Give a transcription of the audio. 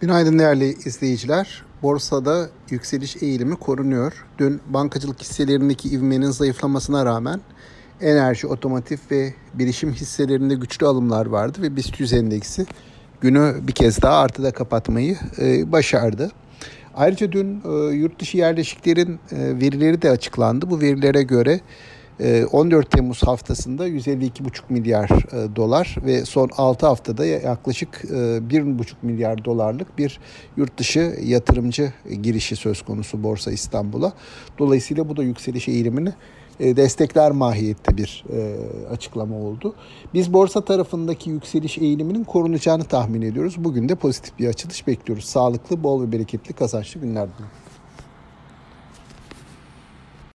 Günaydın değerli izleyiciler. Borsada yükseliş eğilimi korunuyor. Dün bankacılık hisselerindeki ivmenin zayıflamasına rağmen enerji, otomotiv ve bilişim hisselerinde güçlü alımlar vardı ve BIST 100 endeksi günü bir kez daha artıda kapatmayı e, başardı. Ayrıca dün e, yurt dışı yerleşiklerin e, verileri de açıklandı. Bu verilere göre 14 ee, Temmuz haftasında 152,5 milyar e, dolar ve son 6 haftada yaklaşık 1,5 e, milyar dolarlık bir yurt dışı yatırımcı girişi söz konusu Borsa İstanbul'a. Dolayısıyla bu da yükseliş eğilimini e, destekler mahiyette bir açıklama oldu. Biz borsa tarafındaki yükseliş eğiliminin korunacağını tahmin ediyoruz. Bugün de pozitif bir açılış bekliyoruz. Sağlıklı, bol ve bereketli kazançlı günler diliyorum.